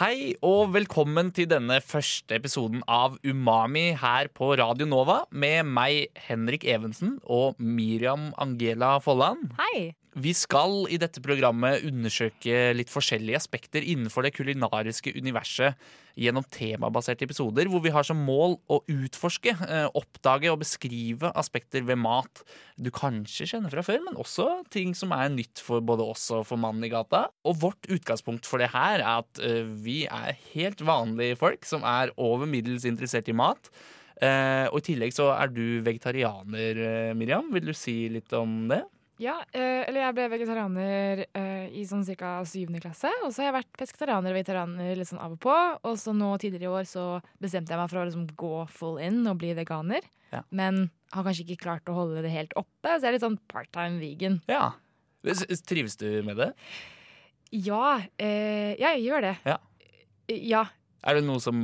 Hei og velkommen til denne første episoden av Umami her på Radio Nova med meg, Henrik Evensen, og Miriam Angela Folland. Hei. Vi skal i dette programmet undersøke litt forskjellige aspekter innenfor det kulinariske universet gjennom temabaserte episoder, hvor vi har som mål å utforske, eh, oppdage og beskrive aspekter ved mat du kanskje kjenner fra før, men også ting som er nytt for både oss og for mannen i gata. Og vårt utgangspunkt for det her er at eh, vi er helt vanlige folk som er over middels interessert i mat. Eh, og i tillegg så er du vegetarianer, Miriam. Vil du si litt om det? Ja, eh, eller jeg ble vegetarianer eh, i sånn ca. syvende klasse. Og så har jeg vært pesketarianer og vegetarianer litt sånn av og på. Og så nå tidligere i år så bestemte jeg meg for å liksom gå full in og bli veganer. Ja. Men har kanskje ikke klart å holde det helt oppe, så jeg er litt sånn part-time vegan. Ja. Trives du med det? Ja, eh, jeg gjør det. Ja. Ja. Er det noe som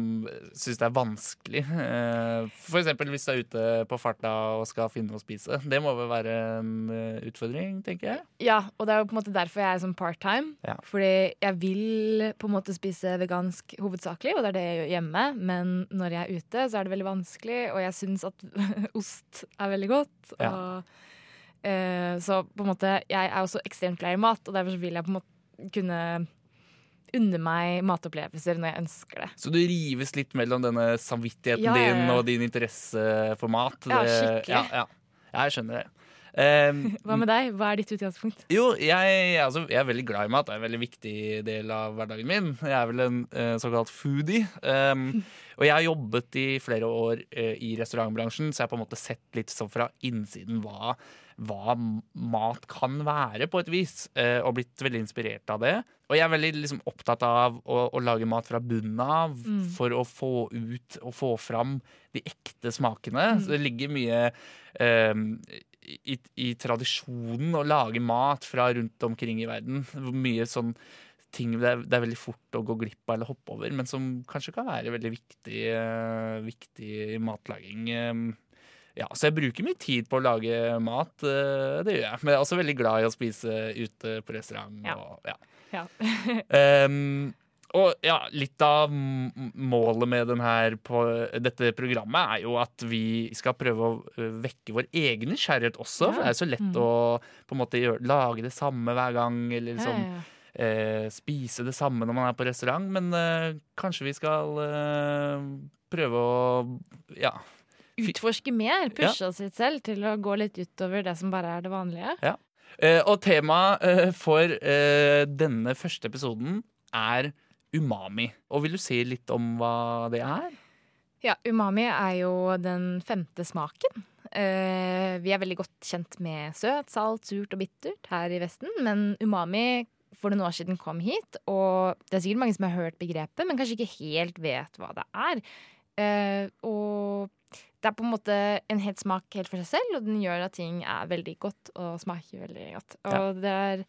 syns det er vanskelig? F.eks. For eksempel hvis du er ute på farta og skal finne noe å spise. Det må vel være en eh, utfordring, tenker jeg. ja, og det er jo på en måte derfor jeg er sånn part-time. Ja. Fordi jeg vil på en måte spise vegansk hovedsakelig, og det er det jeg gjør hjemme. Men når jeg er ute, så er det veldig vanskelig, og jeg syns at ost er veldig godt. Ja. Og, eh, så på en måte, jeg er også ekstremt glad i mat, og derfor så vil jeg på en måte kunne unne meg matopplevelser når jeg ønsker det. Så du rives litt mellom denne samvittigheten Ja, din og din interesse for mat? Ja, skikkelig. Ja, ja. jeg skjønner det. Um, Hva med deg? Hva er ditt utgangspunkt? Jo, jeg, altså, jeg er veldig glad i mat. Det er en veldig viktig del av hverdagen min. Jeg er vel en uh, såkalt foodie. Um, og jeg har jobbet i flere år eh, i restaurantbransjen, så jeg har på en måte sett litt sånn fra innsiden hva, hva mat kan være, på et vis. eh, og blitt veldig inspirert av det. Og jeg er veldig liksom, opptatt av å, å lage mat fra bunnen av Mm. for å få ut og få fram de ekte smakene. Så det ligger mye um, i, i tradisjonen å lage mat fra rundt omkring i verden. Mye sånn ting det er, det er veldig fort å gå glipp av eller hoppe over, men som kanskje kan være veldig viktig, uh, viktig i matlaging. Eh, ja, så jeg bruker mye tid på å lage mat, eh, det gjør jeg. Men jeg er også veldig glad i å spise ute på restaurant. Ja. Og, ja. Ja. um, og ja, litt av målet med på dette programmet er jo at vi skal prøve å vekke vår egen nysgjerrighet også. For det er så lett Mm. å på en måte gjøre, lage det samme hver gang, eller Ja, liksom ja, ja. eh, spise det samme når man er på restaurant. Men eh, kanskje vi skal eh, prøve å ja. Utforske mer, pushe oss litt selv til å gå litt utover det som bare er det vanlige. Eh, og temaet eh, for eh, denne første episoden er umami. Og vil du si litt om hva det er? Ja, umami er jo den femte smaken. Eh, vi er veldig godt kjent med søt, salt, surt og bittert her i Vesten, men umami for noen år siden kom hit, og det er sikkert mange som har hørt begrepet, men kanskje ikke helt vet hva det er. Eh, og det er på en måte en helt smak helt for seg selv, og den gjør at ting er veldig godt og smaker veldig godt. Og det er,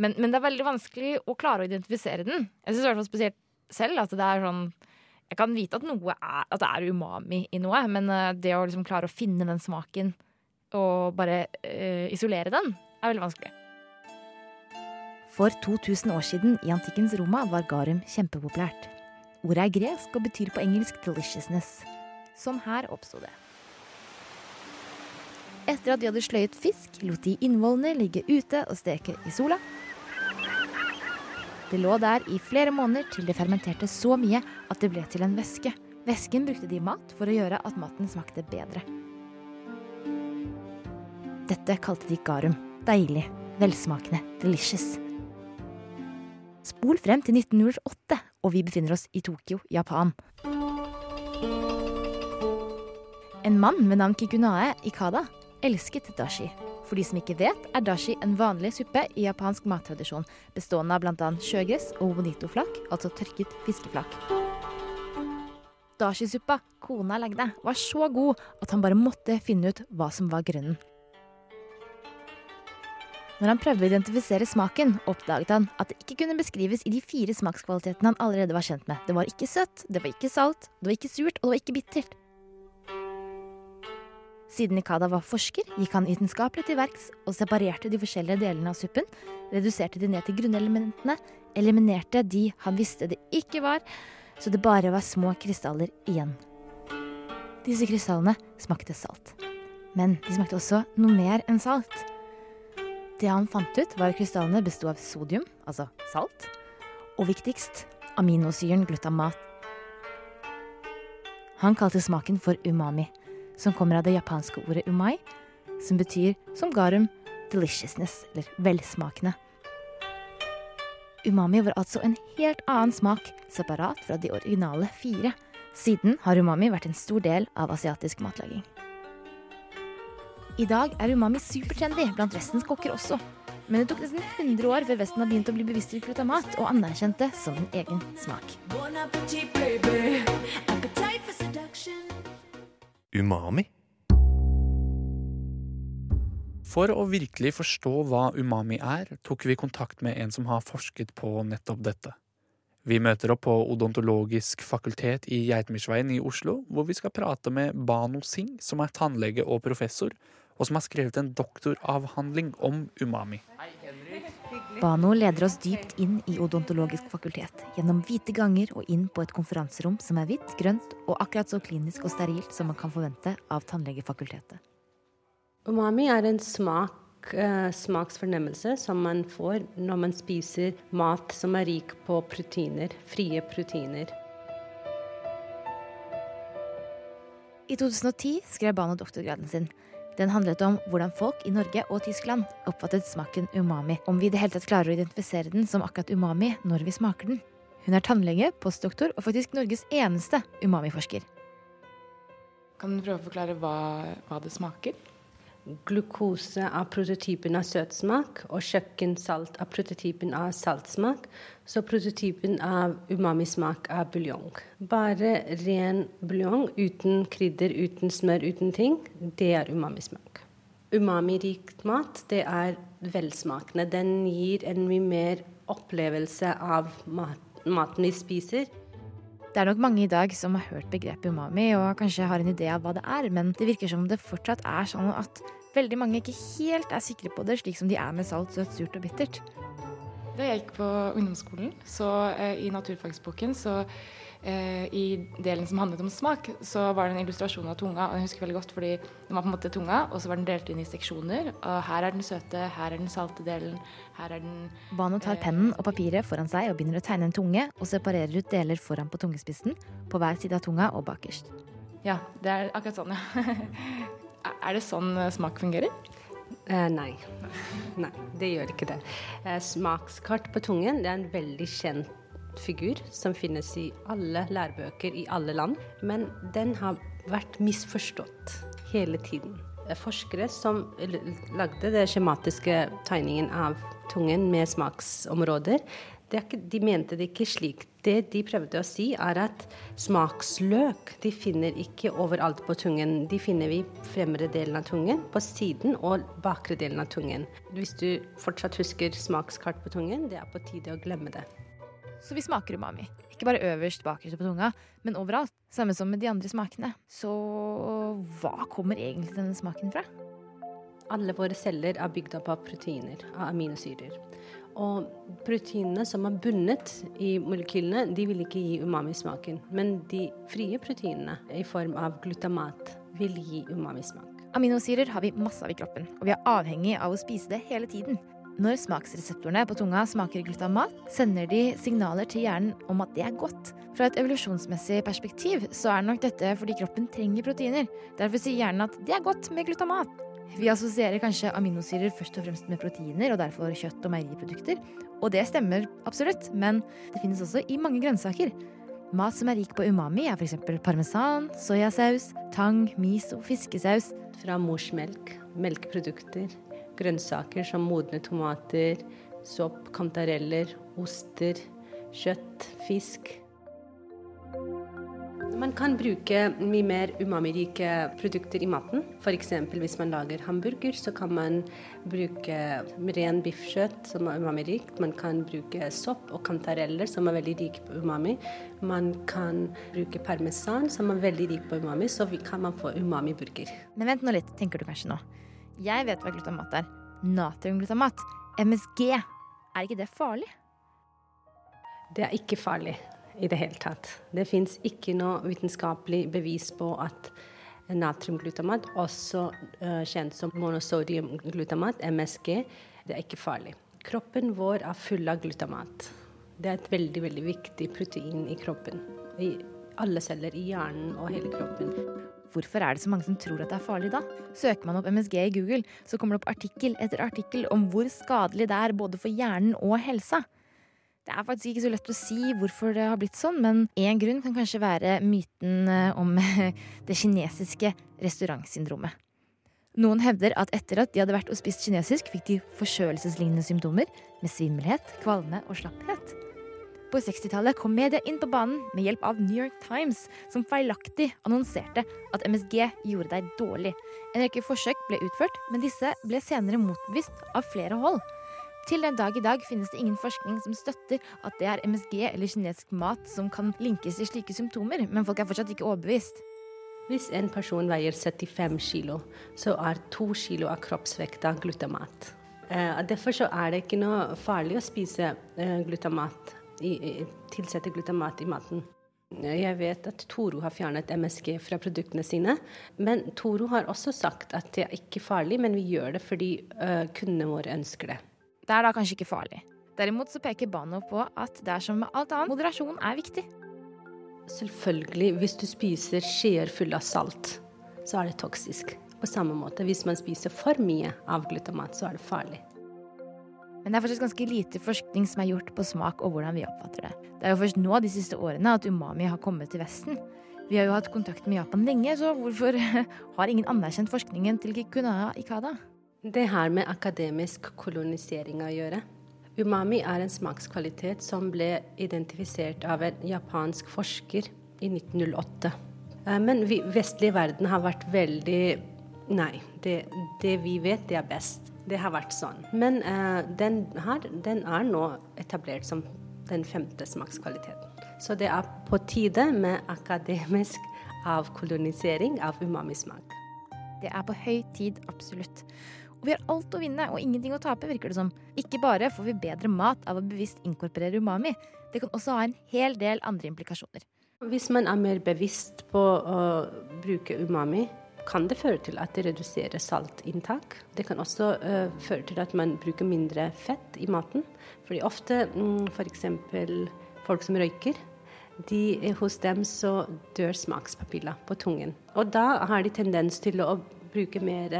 men, men det er veldig vanskelig å klare å identifisere den. Jeg syns i hvert fall spesielt selv at det er sånn jeg kan vite at, noe er, at det er umami i noe, men eh, det å liksom klare å finne den smaken og bare øh, isolere den, er veldig vanskelig. For 2000 år siden i antikkens Roma var garum kjempepopulært. Ordet er gresk og betyr på engelsk 'deliciousness'. Sånn her oppsto det. Etter at de hadde sløyet fisk, lot de innvollene ligge ute og steke i sola. Det lå der i flere måneder til det fermenterte så mye at det ble til en væske. Væsken brukte de i mat for å gjøre at maten smakte bedre. Dette kalte de garum. Deilig, velsmakende, delicious. Spol frem til 1908, og vi befinner oss i Tokyo, Japan. En mann ved navn Kikunae Ikada elsket dashi. For de som ikke vet, er dashi en vanlig suppe i japansk mattradisjon, bestående av bl.a. sjøgress og bonito-flak, altså tørket fiskeflak. dashisuppa kona lagde, var så god at han bare måtte finne ut hva som var grunnen. Når han prøvde å identifisere smaken, oppdaget han at det ikke kunne beskrives i de fire smakskvalitetene han allerede var kjent med. Det var ikke søtt, det var ikke salt, det var ikke surt, og det var ikke bittert. Siden Ikada var forsker, gikk han vitenskapelig til verks og separerte de forskjellige delene av suppen, reduserte de ned til grunnelementene, eliminerte de han visste det ikke var, så det bare var små krystaller igjen. Disse krystallene smakte salt. Men de smakte også noe mer enn salt. Det han fant ut, var at krystallene besto av sodium, altså salt, og viktigst aminosyren glutamat. Han kalte smaken for umami, som kommer av det japanske ordet umai, som betyr som garum deliciousness, eller velsmakende. Umami var altså en helt annen smak, separat fra de originale fire. Siden har umami vært en stor del av asiatisk matlaging. I dag er umami supertrendy blant Vestens kokker også. Men det tok nesten 100 år før Vesten har begynt å bli bevisst til glutamat og anerkjent det som en egen smak. Umami? For å virkelig forstå hva umami er, tok vi kontakt med en som har forsket på nettopp dette. Vi møter opp på Odontologisk fakultet i Geitmyrsveien i Oslo, hvor vi skal prate med Bano Singh, som er tannlege og professor, og som har skrevet en doktoravhandling om umami. Bano leder oss dypt inn i odontologisk fakultet, gjennom hvite ganger og inn på et konferanserom som er hvitt, grønt og akkurat så klinisk og sterilt som man kan forvente av tannlegefakultetet. Umami er en smak, eh, smaksfornemmelse som man får når man spiser mat som er rik på proteiner, frie proteiner. I 2010 skrev Bano doktorgraden sin. Den handlet om hvordan folk i Norge og Tyskland oppfattet smaken umami. Om vi i det hele tatt klarer å identifisere den som akkurat umami når vi smaker den. Hun er tannlege, postdoktor og faktisk Norges eneste umamiforsker. Kan du prøve å forklare hva, hva det smaker? Glukose av prototypen av søtsmak, og kjøkkensalt av prototypen av saltsmak. Så prototypen av umamismak er buljong. Bare ren buljong uten krydder, uten smør, uten ting, det er umamismak. Umami-rikt mat, det er velsmakende. Den gir en mye mer opplevelse av mat, maten vi spiser. Det er nok mange i dag som har hørt begrepet umami og kanskje har en idé av hva det er, men det virker som det fortsatt er sånn at veldig mange ikke helt er sikre på det, slik som de er med salt, søtt, surt og bittert. Da jeg gikk på ungdomsskolen, så eh, i naturfagsboken, så eh, i delen som handlet om smak, så var det en illustrasjon av tunga. og jeg husker veldig godt, fordi Den var på en måte tunga, og så var den delt inn i seksjoner. og Her er den søte, her er den salte delen, her er den Bano tar pennen og papiret foran seg og begynner å tegne en tunge, og separerer ut deler foran på tungespissen, på hver side av tunga og bakerst. Ja, det er akkurat sånn, ja. er det sånn eh, smak fungerer? Eh, nei. nei, det gjør ikke det. Eh, smakskart på tungen det er en veldig kjent figur som finnes i alle lærebøker i alle land. Men den har vært misforstått hele tiden. Forskere som lagde den skjematiske tegningen av tungen med smaksområder, er ikke, de mente det ikke slik. Det de prøvde å si, er at smaksløk de finner ikke overalt på tungen. De finner vi i fremre delen av tungen, på siden og bakre delen av tungen. Hvis du fortsatt husker smakskart på tungen, det er på tide å glemme det. Så vi smaker umami. Ikke bare øverst, bakerst på tunga, men overalt. Samme som med de andre smakene. Så hva kommer egentlig denne smaken fra? Alle våre celler er bygd opp av proteiner, av aminosyrer. Og proteinene som er bundet i molekylene, de vil ikke gi umamismaken. Men de frie proteinene i form av glutamat vil gi umamismak. Aminosyrer har vi masse av i kroppen, og vi er avhengig av å spise det hele tiden. Når smaksreseptorene på tunga smaker glutamat, sender de signaler til hjernen om at det er godt. Fra et evolusjonsmessig perspektiv så er nok dette fordi kroppen trenger proteiner. Derfor sier hjernen at det er godt med glutamat. Vi assosierer kanskje aminosyrer først og fremst med proteiner, og derfor kjøtt og meieriprodukter. Og det stemmer absolutt, men det finnes også i mange grønnsaker. Mat som er rik på umami, er f.eks. parmesan, soyasaus, tang, miso, fiskesaus. Fra morsmelk, melkeprodukter, grønnsaker som modne tomater, sopp, kantareller, oster, kjøtt, fisk. Man kan bruke mye mer umamirike produkter i maten. F.eks. hvis man lager hamburger, så kan man bruke ren biffkjøtt som er umamirikt. Man kan bruke sopp og kantareller som er veldig rike på umami. Man kan bruke parmesan som er veldig rik på umami, så kan man få umami-burger. Men vent nå litt, tenker du kanskje nå. Jeg vet hva glutamat er. Natriumglutamat. MSG. Er ikke det farlig? Det er ikke farlig i det hele tatt. Det fins ikke noe vitenskapelig bevis på at natriumglutamat, også uh, kjent som monosodiumglutamat, MSG, det er ikke farlig. Kroppen vår er full av glutamat. Det er et veldig, veldig viktig protein i kroppen. I alle celler i hjernen og hele kroppen. Hvorfor er det så mange som tror at det er farlig da? Søker man opp MSG i Google, så kommer det opp artikkel etter artikkel om hvor skadelig det er både for hjernen og helsa. Det er faktisk ikke så lett å si hvorfor det har blitt sånn, men én grunn kan kanskje være myten eh, om det kinesiske restaurantsyndromet. Noen hevder at etter at de hadde vært og spist kinesisk, fikk de forkjølelseslignende symptomer med svimmelhet, kvalme og slapphet. På 60-tallet kom media inn på banen med hjelp av New York Times, som feilaktig annonserte at MSG gjorde deg dårlig. En rekke forsøk ble utført, men disse ble senere motbevist av flere hold. Til den dag i dag finnes det ingen forskning som støtter at det er MSG eller kinesisk mat som kan linkes til slike symptomer, men folk er fortsatt ikke overbevist. Hvis en person veier 75 kilo, så er to kilo av kroppsvekta glutamat. Eh, derfor er det ikke noe farlig å spise eh, glutamat, tilsette glutamat i maten. Jeg vet at Toro har fjernet MSG fra produktene sine. Men Toro har også sagt at det er ikke farlig, men vi gjør det fordi kundene våre ønsker det. Det er da kanskje ikke farlig. Derimot så peker Bano på at det er som med alt annet, moderasjon er viktig. Selvfølgelig, hvis du spiser skjeer fulle av salt, så er det toksisk. På samme måte, hvis man spiser for mye av glutamat, så er det farlig. Men det er faktisk ganske lite forskning som er gjort på smak og hvordan vi oppfatter det. Det er jo først nå de siste årene at umami har kommet til Vesten. Vi har jo hatt kontakt med Japan lenge, så hvorfor har ingen anerkjent forskningen til Kikunaya Ikada? Det har med akademisk kolonisering å gjøre. Umami er en smakskvalitet som ble identifisert av en japansk forsker i 1908. Eh, men vi, vestlig verden har vært veldig Nei, det, det, vi vet, det er best. Det har vært sånn. Men uh, den, her, den er nå etablert som den femte smakskvaliteten. Så det er på tide med akademisk avkolonisering av umamismak. Det er på høy tid, absolutt. Og vi har alt å vinne og ingenting å tape, virker det som. Ikke bare får vi bedre mat av å bevisst inkorporere umami, det kan også ha en hel del andre implikasjoner. Hvis man er mer bevisst på å bruke umami, kan det føre til at det reduserer saltinntak. Det kan også uh, føre til at man bruker mindre fett i maten. Fordi ofte mm, f.eks. folk som røyker, de, hos dem så dør smakspapilla på tungen. Og da har de tendens til å bruke mer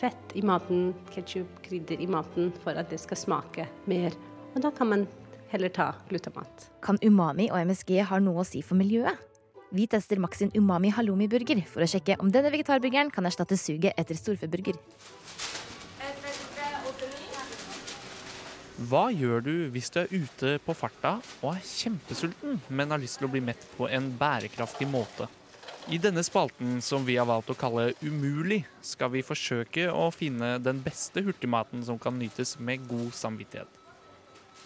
fett i maten, ketsjup, krydder i maten, for at det skal smake mer. Og da kan man heller ta glutamat. Kan umami og MSG ha noe å si for miljøet? Vi tester Max sin umami halloumi-burger for å sjekke om denne vegetarburgeren kan erstatte suget etter storfeburger. Hva gjør du hvis du er ute på farta og er kjempesulten, men har lyst til å bli mett på en bærekraftig måte? I denne spalten, som vi har valgt å kalle Umulig, skal vi forsøke å finne den beste hurtigmaten som kan nytes med god samvittighet.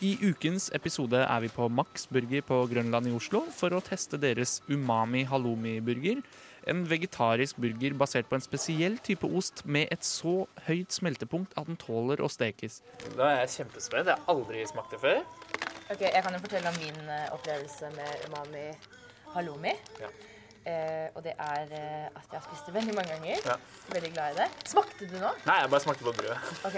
I ukens episode er vi på Max Burger på Grønland i Oslo for å teste deres umami halloumi-burger. En vegetarisk burger basert på en spesiell type ost med et så høyt smeltepunkt at den tåler å stekes. Da er jeg kjempespent. Jeg har aldri smakt det før. Ok, Jeg kan jo fortelle om min eh, opplevelse med umami halloumi. Ja. Eh, og det er eh, at jeg har spist det veldig mange ganger. Ja. Veldig glad i det. Smakte du nå? Nei, jeg bare smakte på brødet. ok,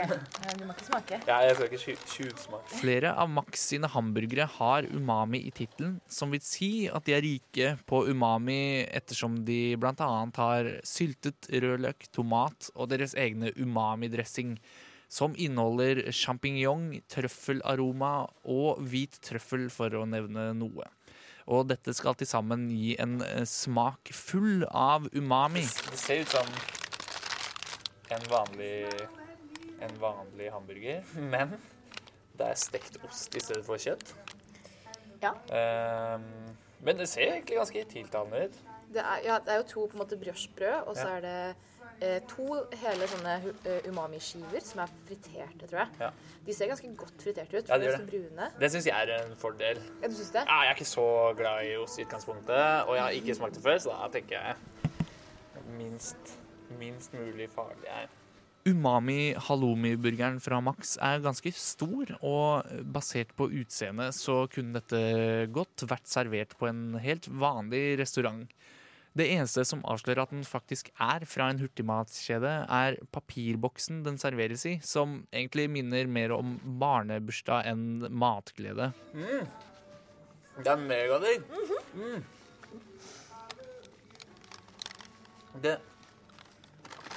Du må ikke smake. Ja, jeg skal ikke tjuvsmake. Flere av Max sine hamburgere har umami i tittelen, som vil si at de er rike på umami ettersom de bl.a. har syltet rødløk, tomat og deres egne umami-dressing. Som inneholder sjampinjong, trøffelaroma og hvit trøffel, for å nevne noe. Og dette skal til sammen gi en eh, smak full av umami. Det ser ut som en vanlig, en vanlig hamburger, men det er stekt ost i stedet for kjøtt. Ja. Um, Men det ser egentlig ganske tiltalende ut. Det er, ja, det er jo to på en måte briochebrød, og så Ja. er det to hele sånne eh, umami-skiver som er friterte, tror jeg. Ja. De ser ganske godt friterte ut. Ja, de gjør det. brune. Det syns jeg er en fordel. Ja, du synes det? Ja, jeg er ikke så glad i ost i utgangspunktet, og jeg har ikke smakt det før, så da tenker jeg minst, minst mulig farlig er. Umami halloumi-burgeren fra Max er ganske stor, og basert på utseendet så kunne dette godt vært servert på en helt vanlig restaurant. Det eneste som avslører at den faktisk er fra en hurtigmatskjede, er papirboksen den serveres i, som egentlig minner mer om barnebursdag enn matglede. Det er megadigg. mm. Det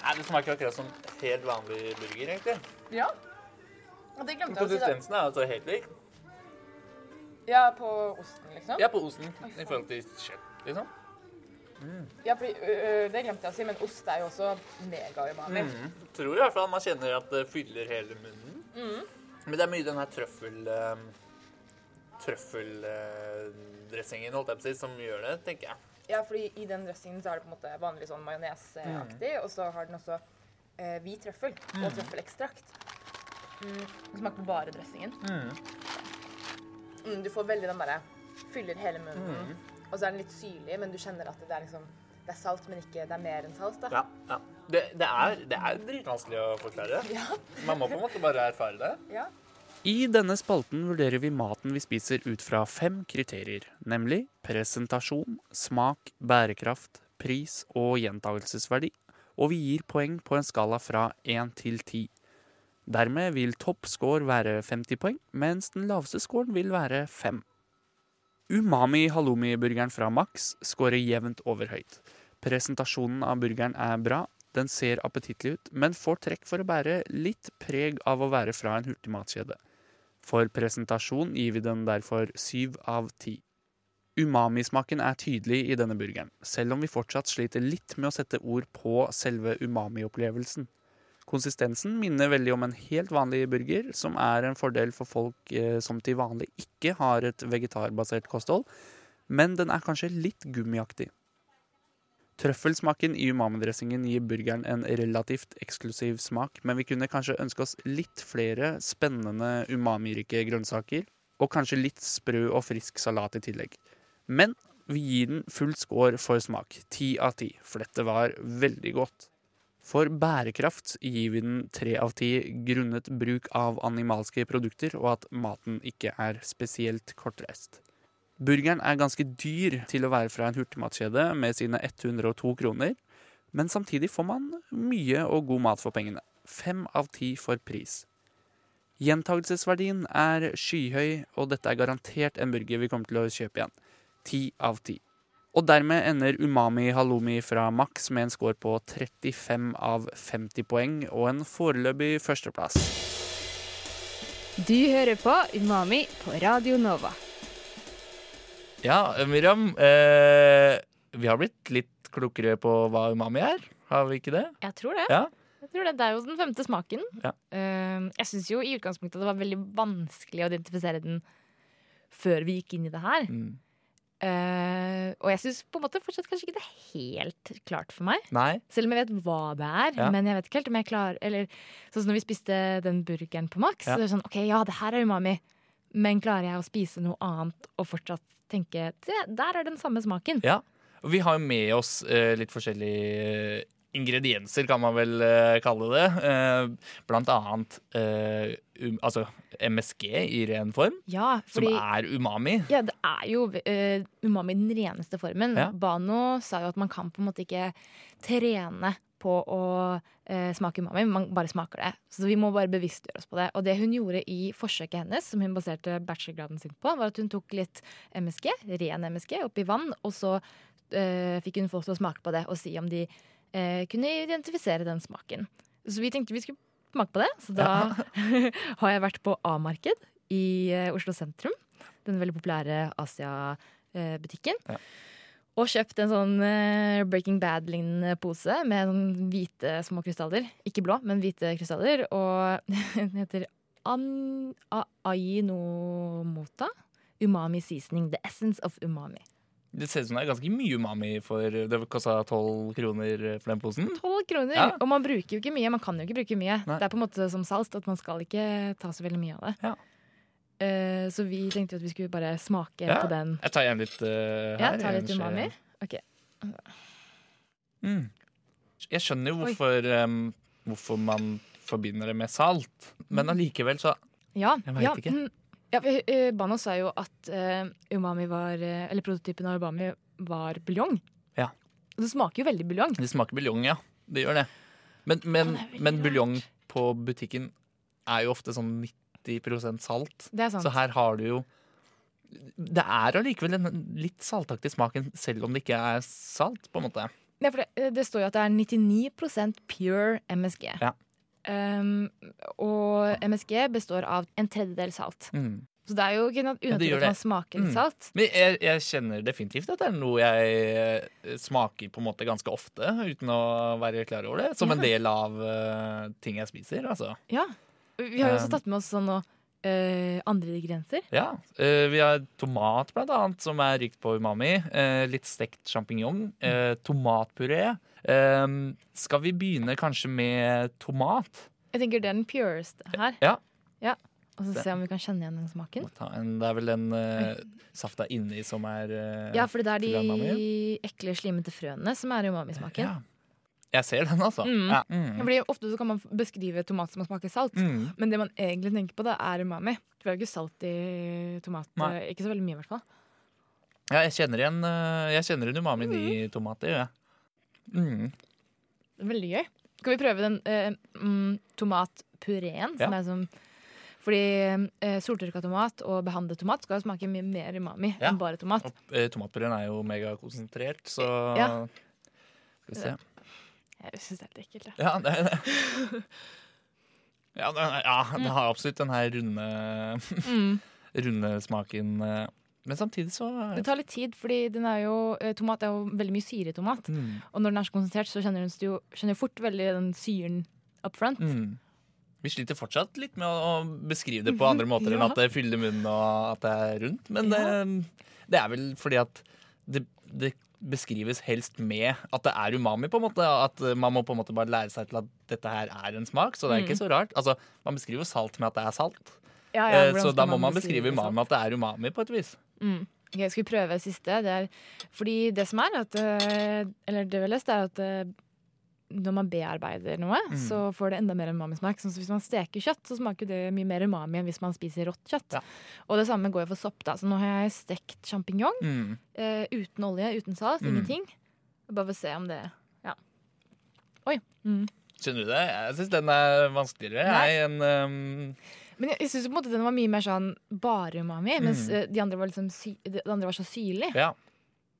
Nei, det smaker akkurat som helt vanlig burger, egentlig. Ja. Og det glemte jeg å si. Konsistensen er altså helt lik. Ja, på osten, liksom? Ja, på osten i forhold til kjøtt, liksom. Ja, fordi ø, ø, det glemte jeg å si, men ost er jo også mega-umami. Mm. Tror i hvert fall man kjenner at det fyller hele munnen. Men det er mye den her trøffel... Trøffeldressingen, holdt jeg på å si, som gjør det, tenker jeg. Ja, fordi i den dressingen så er det på en måte vanlig sånn majonesaktig, og så har den også eh, hvit trøffel og trøffelekstrakt. Mm, smaker bare dressingen. Mm, du får veldig den derre Fyller hele munnen. Og så er den litt syrlig, men du kjenner at det er liksom Det er salt, men ikke Det er mer enn salt, da. Ja, ja. Det, det, er, det er dritvanskelig å forklare. Man må på en måte bare erfare det. Ja. I denne spalten vurderer vi maten vi spiser ut fra fem kriterier, nemlig presentasjon, smak, bærekraft, pris og gjentagelsesverdi, og vi gir poeng på en skala fra 1 til 10. Dermed vil topp score være 50 poeng, mens den laveste scoren vil være 5. Umami halloumi-burgeren fra Max scorer jevnt over høyt. Presentasjonen av burgeren er bra, den ser appetittlig ut, men får trekk for å bære litt preg av å være fra en hurtigmatkjede. For presentasjon gir vi den derfor syv av ti. Umamismaken er tydelig i denne burgeren, selv om vi fortsatt sliter litt med å sette ord på selve umami-opplevelsen. Konsistensen minner veldig om en helt vanlig burger, som er en fordel for folk eh, som til vanlig ikke har et vegetarbasert kosthold, men den er kanskje litt gummiaktig. Trøffelsmaken i umami-dressingen gir burgeren en relativt eksklusiv smak, men vi kunne kanskje ønske oss litt flere spennende umamirike grønnsaker, og kanskje litt sprø og frisk salat i tillegg. Men vi gir den full score for smak, ti av ti, for dette var veldig godt. For bærekraft gir vi den tre av ti grunnet bruk av animalske produkter, og at maten ikke er spesielt kortreist. Burgeren er ganske dyr til å være fra en hurtigmatkjede med sine 102 kroner, men samtidig får man mye og god mat for pengene. Fem av ti for pris. Gjentagelsesverdien er skyhøy, og dette er garantert en burger vi kommer til å kjøpe igjen. Ti av ti. Og dermed ender Umami Halloumi fra Max med en score på 35 av 50 poeng og en foreløpig førsteplass. Du hører på Umami på Radio Nova. Ja, Miriam. Eh, vi har blitt litt klokere på hva umami er, har vi ikke det? Jeg tror det. Ja. Jeg tror det. Det er jo den femte smaken. Ja. Eh, jeg syns jo i utgangspunktet det var veldig vanskelig å identifisere den før vi gikk inn i det her. Mm. Eh, og jeg syns på en måte fortsatt kanskje ikke det er helt klart for meg. Nei. Selv om jeg vet hva det er. Ja. Men jeg vet ikke helt om jeg klarer Eller sånn som når vi spiste den burgeren på Max. Ja. Så det er sånn, ok, ja, det her er umami. Men klarer jeg å spise noe annet og fortsatt tenke «Se, Der er den samme smaken. Ja. Og vi har jo med oss eh, litt forskjellige eh, ingredienser, kan man vel eh, kalle det. Eh, blant annet eh, um, altså MSG i ren form, Ja, fordi som er umami. Ja, det er jo uh, umami i den reneste formen. Ja. Bano sa jo at man kan på en måte ikke trene på å uh, smake umami, man bare smaker det. Så vi må bare bevisstgjøre oss på det. Og det hun gjorde i forsøket hennes, som hun baserte bachelorgraden sin på, var at hun tok litt MSG, ren MSG, oppi vann, og så uh, fikk hun folk til å smake på det og si om de eh, kunne identifisere den smaken. Så vi tenkte vi skulle smake på det, så da har jeg vært på A-marked i eh, Oslo sentrum. Den veldig populære Asia-butikken. Ja. Og kjøpt en sånn eh, Breaking Bad-lignende pose med sånn hvite små krystaller. Ikke blå, men hvite krystaller. Og den heter An Ainomota. Umami seasoning. The essence of umami. Det ser ut som det er ganske mye umami for Det kosta tolv kroner for den posen. 12 kroner. Ja. Og man bruker jo ikke mye. Man kan jo ikke bruke mye. Nei. Det er på en måte som salt, at man skal ikke ta så veldig mye av det. Ja. Uh, så vi tenkte at vi skulle bare smake Ja. på den. Jeg tar igjen litt uh, Ja, tar ta litt umami. Ok. Mm. Jeg skjønner jo hvorfor, um, hvorfor man forbinder det med salt, men allikevel så Ja, Jeg vet ja, ikke. mm, Ja, for, eh, Banos sa jo at uh, umami var eh, Eller prototypen av umami var buljong. Ja. Og det smaker jo veldig buljong. Det smaker buljong, ja. Det gjør det. Men, men, det er men buljong på butikken er jo ofte sånn 90% salt. Det er sant. Så her har du jo Det er allikevel en litt saltaktig smak, selv om det ikke er salt, på en måte. Ja, for det, det står jo at det er 99% pure MSG. Ja. Um, og MSG består av en tredjedel salt. Mm. Så det er jo ikke noe Ja, unaturlig at man smaker litt Mm. salt. Men jeg, jeg kjenner definitivt at det er noe jeg eh, smaker på en måte ganske ofte, uten å være klar over det. Som en del av uh, ting jeg spiser, altså. Ja. Vi har jo også Um, tatt med oss sånn noe, uh, andre ingredienser. Ja. Uh, vi har tomat, blant annet, som er rikt på umami. eh, litt stekt sjampinjong. eh, tomatpuré. Eh, skal vi begynne kanskje med tomat? Jeg tenker det er den pureste her. Ja. Ja. Og så Det- se om vi kan kjenne igjen den smaken. En, det er vel den uh, safta inni som er uh, Ja, for det er de ekle, slimete frøene som er umamismaken. Ja. Jeg ser den, altså. Mm. Ja. Mm. Fordi Ofte så kan man beskrive tomat som å smake salt, Mm. men det man egentlig tenker på, da, er umami. For det er jo ikke salt i tomat. Nei. eh, Ikke så veldig mye, i hvert fall. Ja, jeg kjenner igjen eh, Jeg kjenner en umami i tomater, gjør jeg. Mm. Veldig gøy. Skal vi prøve den eh, mm, tomatpureen? Som Ja. er som fordi eh, soltørka tomat og behandlet tomat skal smake mye mer umami Ja. enn bare tomat. Og eh, tomatpureen er jo megakonsentrert, så Ja. Skal vi se. Jeg syns det er litt ekkelt. jeg. Ja, det det. Ja, det, ja, det har absolutt den her runde, Mm. runde smaken. eh, Men samtidig så Det tar litt tid, fordi den er jo, eh, tomat er jo veldig mye syre i tomat. mm, Og når den er så konsentrert, så kjenner du kjenner fort veldig den syren up front. mm. Vi sliter fortsatt litt med å beskrive det på andre måter enn at det fyller munnen og at det er rundt. Men det, det er vel fordi at det, det beskrives helst med at det er umami, på en måte. At man må på en måte bare lære seg til at dette her er en smak. Så det er ikke så rart. Altså, Man beskriver salt med at det er salt. Ja, Eh, så da må man beskrive umami med at det er umami på et vis. Mm. Ok, skal vi prøve siste? Det er, fordi det som er at eh, Eller det vi har lest, er at eh, når man bearbeider noe, Mm. så får det enda mer amami smak. Så hvis man steker kjøtt, så smaker det mye mer umami enn hvis man spiser rått kjøtt. Ja. Og det samme går jo for sopp. da Så nå har jeg stekt sjampinjong Mm. uh, uten olje, uten salt, Mm. ingenting. Bare for å se om det Ja. Oi. Mm. Skjønner du det? Jeg syns den er vanskeligere. Nei. Enn, um, Men jeg, jeg syns den var mye mer sånn bare umami, mens Mm. eh, de andre var liksom det andre var så syrlig. ja.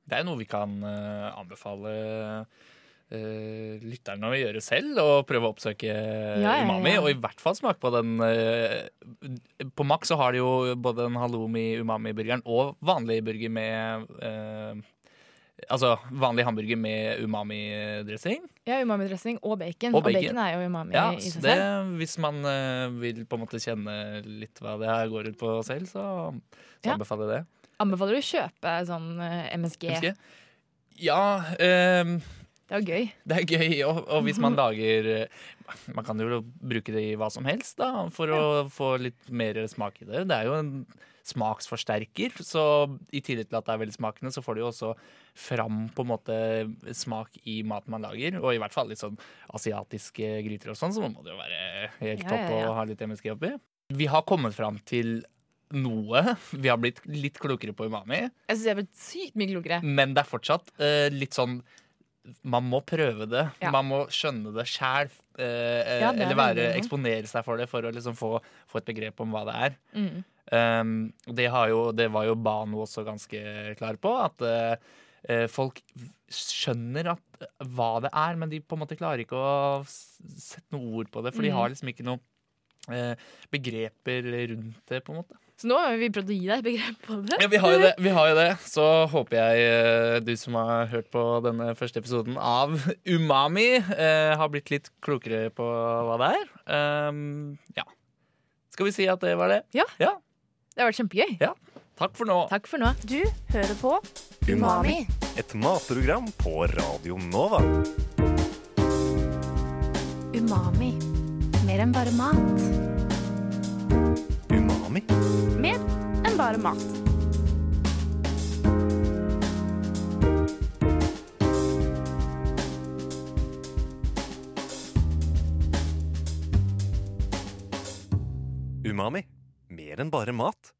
Det er noe vi kan uh, anbefale uh, lytterne å gjøre selv, og prøve å oppsøke ja, umami. ja. Og i hvert fall smake på den Uh, På Max så har de jo både den halloumi umami-burgeren og vanlig burger med Altså vanlig hamburger med umami-dressing. Ja, umami-dressing og bacon. Og Og bacon, bacon. er jo umami Ja, i seg det, selv. hvis man uh, vil på en måte kjenne litt hva det her går ut på selv, så, så Ja. anbefaler jeg det. Anbefaler du å kjøpe sånn uh, MSG. MSG? Ja, ehm, Det er gøy. det er gøy. Og, og hvis man lager eh, Man kan jo bruke det i hva som helst da, for å få litt mer smak i det. Det er jo en smaksforsterker, så i tillegg til at det er veldig smakende, så får du jo også fram på en måte smak i maten man lager. Og i hvert fall litt sånn asiatiske gryter og sånn, så må det jo være helt Ja, topp ja, ja. å ha litt MSG oppi. Vi har kommet fram til noe. Vi har blitt litt klokere på umami. Jeg syns jeg er blitt sykt mye klokere. Men det er fortsatt uh, litt sånn Man må prøve det. Ja. Man må skjønne det sjæl. Eh, Ja, er eller være, eksponere seg for det for å liksom få, få et begrep om hva det er. Mm. Um, det, har jo, det var jo Bano også ganske klar på. At eh, eh, folk skjønner at, hva det er, men de på en måte klarer ikke å sette noe ord på det. For de Mm. har liksom ikke noe eh, begreper rundt det, på en måte. Så nå har vi prøvd å gi deg begrep på det. Ja, vi har jo det. Vi har jo det. Så håper jeg eh, du som har hørt på denne første episoden av Umami, eh, har blitt litt klokere på hva det er. Um, ja. Skal vi si at det var det? Ja, Det har vært kjempegøy. Takk for nå. Takk for nå. Du hører på Umami. Et matprogram på Radio Nova. Umami. Mer enn bare mat. Umami. Mer enn bare mat. Umami. Mer enn bare mat.